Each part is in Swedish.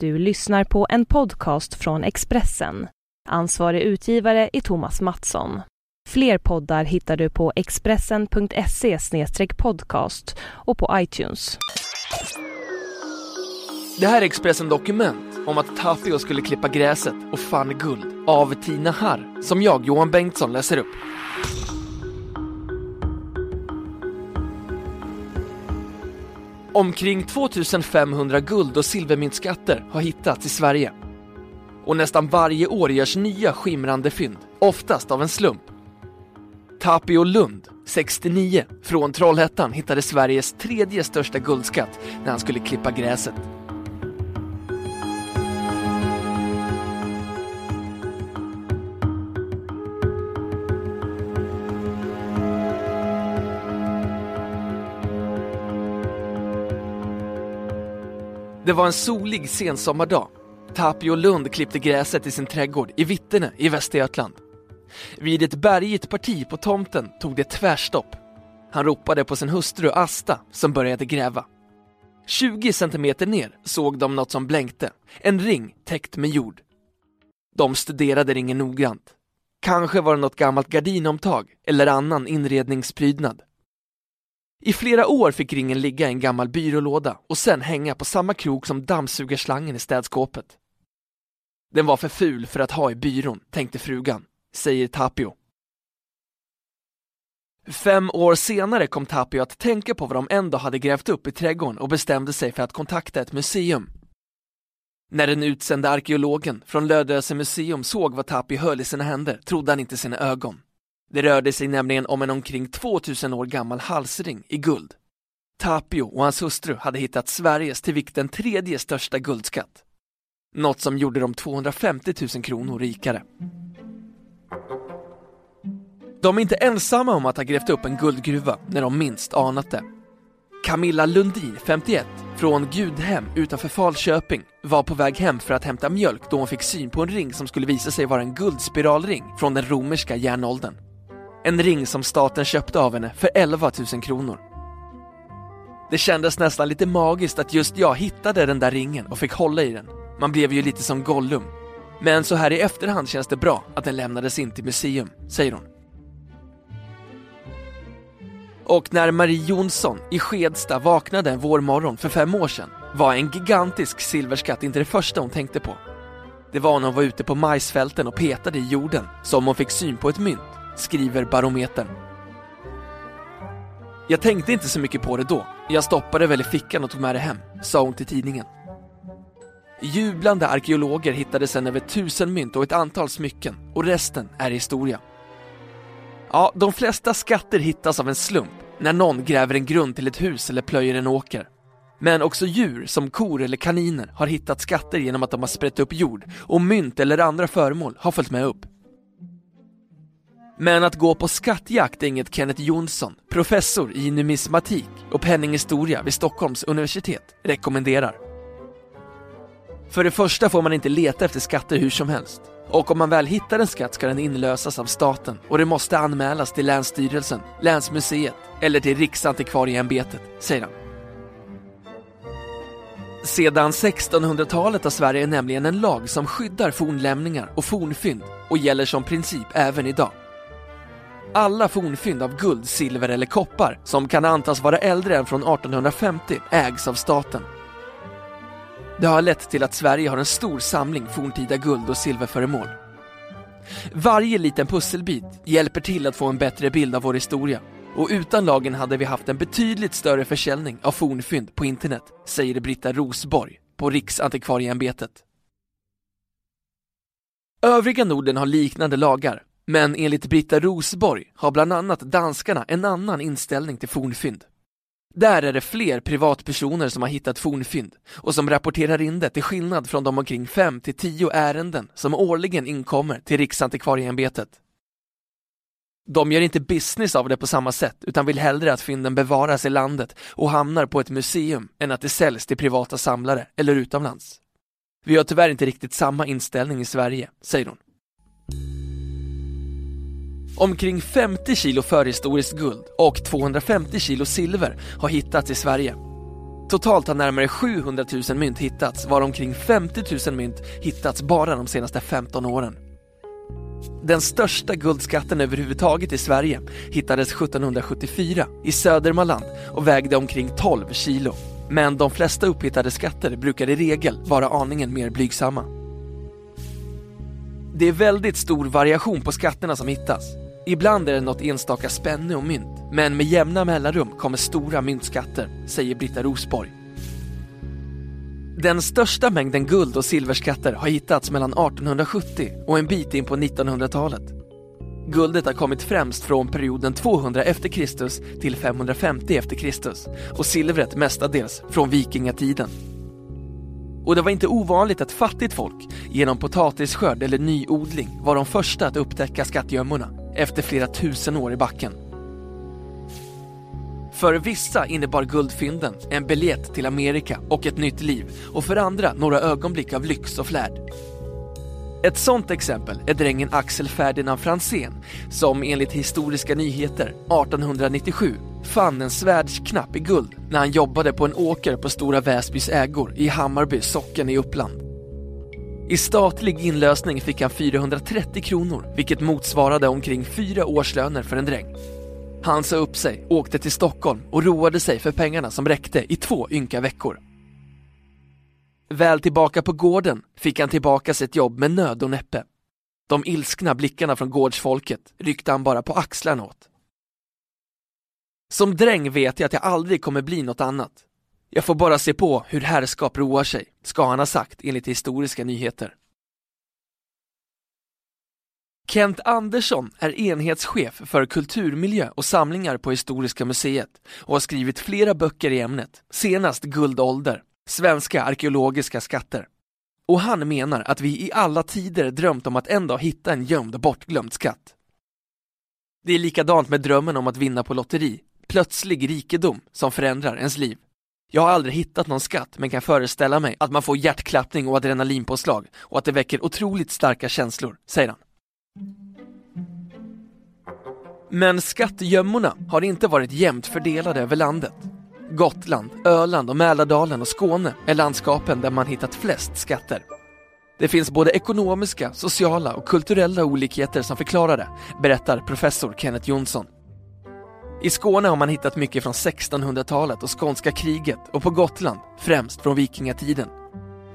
Du lyssnar på en podcast från Expressen. Ansvarig utgivare är Thomas Mattsson. Fler poddar hittar du på expressen.se podcast och på iTunes. Det här är Expressen Dokument om att Tafio skulle klippa gräset och fann guld av Tina Harr, som jag, Johan Bengtsson, läser upp. Omkring 2500 guld och silvermyntskatter har hittats i Sverige. Och nästan varje år görs nya skimrande fynd, oftast av en slump. Tapio Lund, 69, från Trollhättan hittade Sveriges tredje största guldskatt när han skulle klippa gräset. Det var en solig sensommardag. Tapio Lund klippte gräset i sin trädgård i Vittene i Västergötland. Vid ett bergigt parti på tomten tog det tvärstopp. Han ropade på sin hustru Asta som började gräva. 20 centimeter ner såg de något som blänkte, en ring täckt med jord. De studerade ringen noggrant. Kanske var det något gammalt gardinomtag eller annan inredningsprydnad. I flera år fick ringen ligga i en gammal byrålåda och sen hänga på samma krok som dammsugarslangen i städskåpet. Den var för ful för att ha i byrån, tänkte frugan, säger Tapio. Fem år senare kom Tapio att tänka på vad de ändå hade grävt upp i trädgården och bestämde sig för att kontakta ett museum. När den utsända arkeologen från Lödöse museum såg vad Tapio höll i sina händer trodde han inte sina ögon. Det rörde sig nämligen om en omkring 2000 år gammal halsring i guld. Tapio och hans hustru hade hittat Sveriges till vikten tredje största guldskatt. Något som gjorde dem 250 000 kronor rikare. De är inte ensamma om att ha grävt upp en guldgruva när de minst anat det. Camilla Lundin, 51, från Gudhem utanför Falköping var på väg hem för att hämta mjölk då hon fick syn på en ring som skulle visa sig vara en guldspiralring från den romerska järnåldern. En ring som staten köpte av henne för 11 000 kronor. Det kändes nästan lite magiskt att just jag hittade den där ringen och fick hålla i den. Man blev ju lite som Gollum. Men så här i efterhand känns det bra att den lämnades in till museum, säger hon. Och när Marie Jonsson i Skedsta vaknade en vårmorgon för fem år sedan var en gigantisk silverskatt inte det första hon tänkte på. Det var när hon var ute på majsfälten och petade i jorden som hon fick syn på ett mynt skriver Barometern. Jag tänkte inte så mycket på det då. Jag stoppade väl i fickan och tog med det hem, sa hon till tidningen. Jublande arkeologer hittade sedan över tusen mynt och ett antal smycken och resten är historia. Ja, de flesta skatter hittas av en slump när någon gräver en grund till ett hus eller plöjer en åker. Men också djur som kor eller kaniner har hittat skatter genom att de har sprätt upp jord och mynt eller andra föremål har följt med upp. Men att gå på skattjakt är inget Kenneth Jonsson, professor i numismatik och penninghistoria vid Stockholms universitet, rekommenderar. För det första får man inte leta efter skatter hur som helst. Och om man väl hittar en skatt ska den inlösas av staten och det måste anmälas till Länsstyrelsen, Länsmuseet eller till Riksantikvarieämbetet, säger han. Sedan 1600-talet har Sverige nämligen en lag som skyddar fornlämningar och fornfynd och gäller som princip även idag. Alla fornfynd av guld, silver eller koppar som kan antas vara äldre än från 1850 ägs av staten. Det har lett till att Sverige har en stor samling forntida guld och silverföremål. Varje liten pusselbit hjälper till att få en bättre bild av vår historia och utan lagen hade vi haft en betydligt större försäljning av fornfynd på internet, säger Britta Rosborg på Riksantikvarieämbetet. Övriga Norden har liknande lagar men enligt Britta Rosborg har bland annat danskarna en annan inställning till fornfynd. Där är det fler privatpersoner som har hittat fornfynd och som rapporterar in det till skillnad från de omkring 5 till 10 ärenden som årligen inkommer till Riksantikvarieämbetet. De gör inte business av det på samma sätt utan vill hellre att fynden bevaras i landet och hamnar på ett museum än att det säljs till privata samlare eller utomlands. Vi har tyvärr inte riktigt samma inställning i Sverige, säger hon. Omkring 50 kilo förhistoriskt guld och 250 kilo silver har hittats i Sverige. Totalt har närmare 700 000 mynt hittats, var omkring 50 000 mynt hittats bara de senaste 15 åren. Den största guldskatten överhuvudtaget i Sverige hittades 1774 i Södermanland och vägde omkring 12 kilo. Men de flesta upphittade skatter brukar i regel vara aningen mer blygsamma. Det är väldigt stor variation på skatterna som hittas. Ibland är det något enstaka spänne och mynt, men med jämna mellanrum kommer stora myntskatter, säger Britta Rosborg. Den största mängden guld och silverskatter har hittats mellan 1870 och en bit in på 1900-talet. Guldet har kommit främst från perioden 200 efter Kristus till 550 efter Kristus och silvret mestadels från vikingatiden. Och det var inte ovanligt att fattigt folk genom potatisskörd eller nyodling var de första att upptäcka skattgömmorna efter flera tusen år i backen. För vissa innebar guldfynden en biljett till Amerika och ett nytt liv och för andra några ögonblick av lyx och flärd. Ett sånt exempel är drängen Axel Ferdinand Franzén som enligt Historiska nyheter 1897 fann en svärdsknapp i guld när han jobbade på en åker på Stora Väsbys ägor i Hammarby socken i Uppland. I statlig inlösning fick han 430 kronor, vilket motsvarade omkring fyra årslöner för en dräng. Han sa upp sig, åkte till Stockholm och roade sig för pengarna som räckte i två ynka veckor. Väl tillbaka på gården fick han tillbaka sitt jobb med nöd och näppe. De ilskna blickarna från gårdsfolket ryckte han bara på axlarna åt. Som dräng vet jag att jag aldrig kommer bli något annat. Jag får bara se på hur herrskap roar sig, ska han ha sagt enligt historiska nyheter. Kent Andersson är enhetschef för kulturmiljö och samlingar på Historiska museet och har skrivit flera böcker i ämnet, senast Guldålder, Svenska arkeologiska skatter. Och han menar att vi i alla tider drömt om att en dag hitta en gömd och bortglömd skatt. Det är likadant med drömmen om att vinna på lotteri, plötslig rikedom som förändrar ens liv. Jag har aldrig hittat någon skatt men kan föreställa mig att man får hjärtklappning och adrenalinpåslag och att det väcker otroligt starka känslor, säger han. Men skattgömmorna har inte varit jämnt fördelade över landet. Gotland, Öland och Mälardalen och Skåne är landskapen där man hittat flest skatter. Det finns både ekonomiska, sociala och kulturella olikheter som förklarar det, berättar professor Kenneth Jonsson. I Skåne har man hittat mycket från 1600-talet och skånska kriget och på Gotland främst från vikingatiden.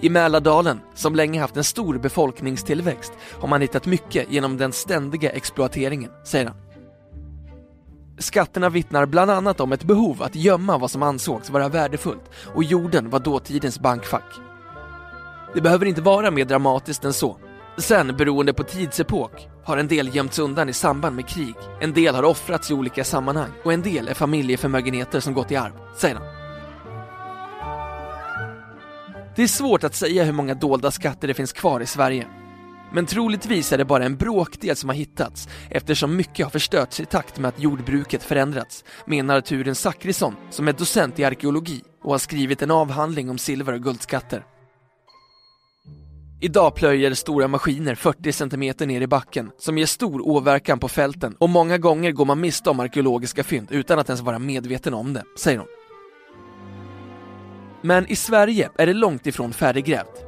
I Mälardalen, som länge haft en stor befolkningstillväxt, har man hittat mycket genom den ständiga exploateringen, säger han. Skatterna vittnar bland annat om ett behov att gömma vad som ansågs vara värdefullt och jorden var dåtidens bankfack. Det behöver inte vara mer dramatiskt än så. Sen, beroende på tidsepok, har en del gömts undan i samband med krig, en del har offrats i olika sammanhang och en del är familjeförmögenheter som gått i arv, säger han. Det är svårt att säga hur många dolda skatter det finns kvar i Sverige. Men troligtvis är det bara en bråkdel som har hittats eftersom mycket har förstörts i takt med att jordbruket förändrats, menar Turen Sakrisson som är docent i arkeologi och har skrivit en avhandling om silver och guldskatter. Idag plöjer stora maskiner 40 cm ner i backen som ger stor åverkan på fälten och många gånger går man miste om arkeologiska fynd utan att ens vara medveten om det, säger hon. Men i Sverige är det långt ifrån färdiggrävt.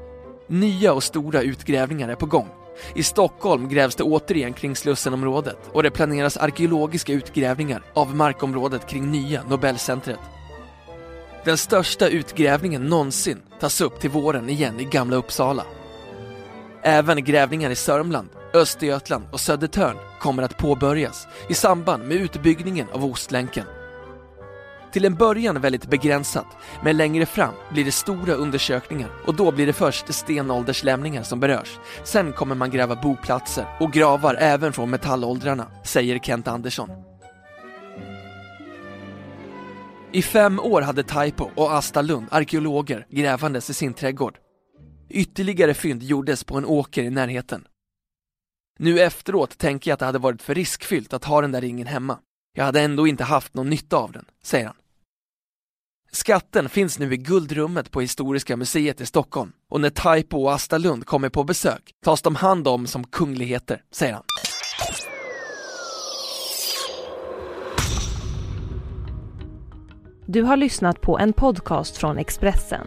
Nya och stora utgrävningar är på gång. I Stockholm grävs det återigen kring Slussenområdet och det planeras arkeologiska utgrävningar av markområdet kring nya Nobelcentret. Den största utgrävningen någonsin tas upp till våren igen i Gamla Uppsala. Även grävningar i Sörmland, Östergötland och Södertörn kommer att påbörjas i samband med utbyggningen av Ostlänken. Till en början väldigt begränsat, men längre fram blir det stora undersökningar och då blir det först stenålderslämningar som berörs. Sen kommer man gräva boplatser och gravar även från metallåldrarna, säger Kent Andersson. I fem år hade Taipo och Asta Lund arkeologer grävandes i sin trädgård. Ytterligare fynd gjordes på en åker i närheten. Nu efteråt tänker jag att det hade varit för riskfyllt att ha den där ringen hemma. Jag hade ändå inte haft någon nytta av den, säger han. Skatten finns nu i guldrummet på Historiska museet i Stockholm och när Taipo och Asta Lund kommer på besök tas de hand om som kungligheter, säger han. Du har lyssnat på en podcast från Expressen.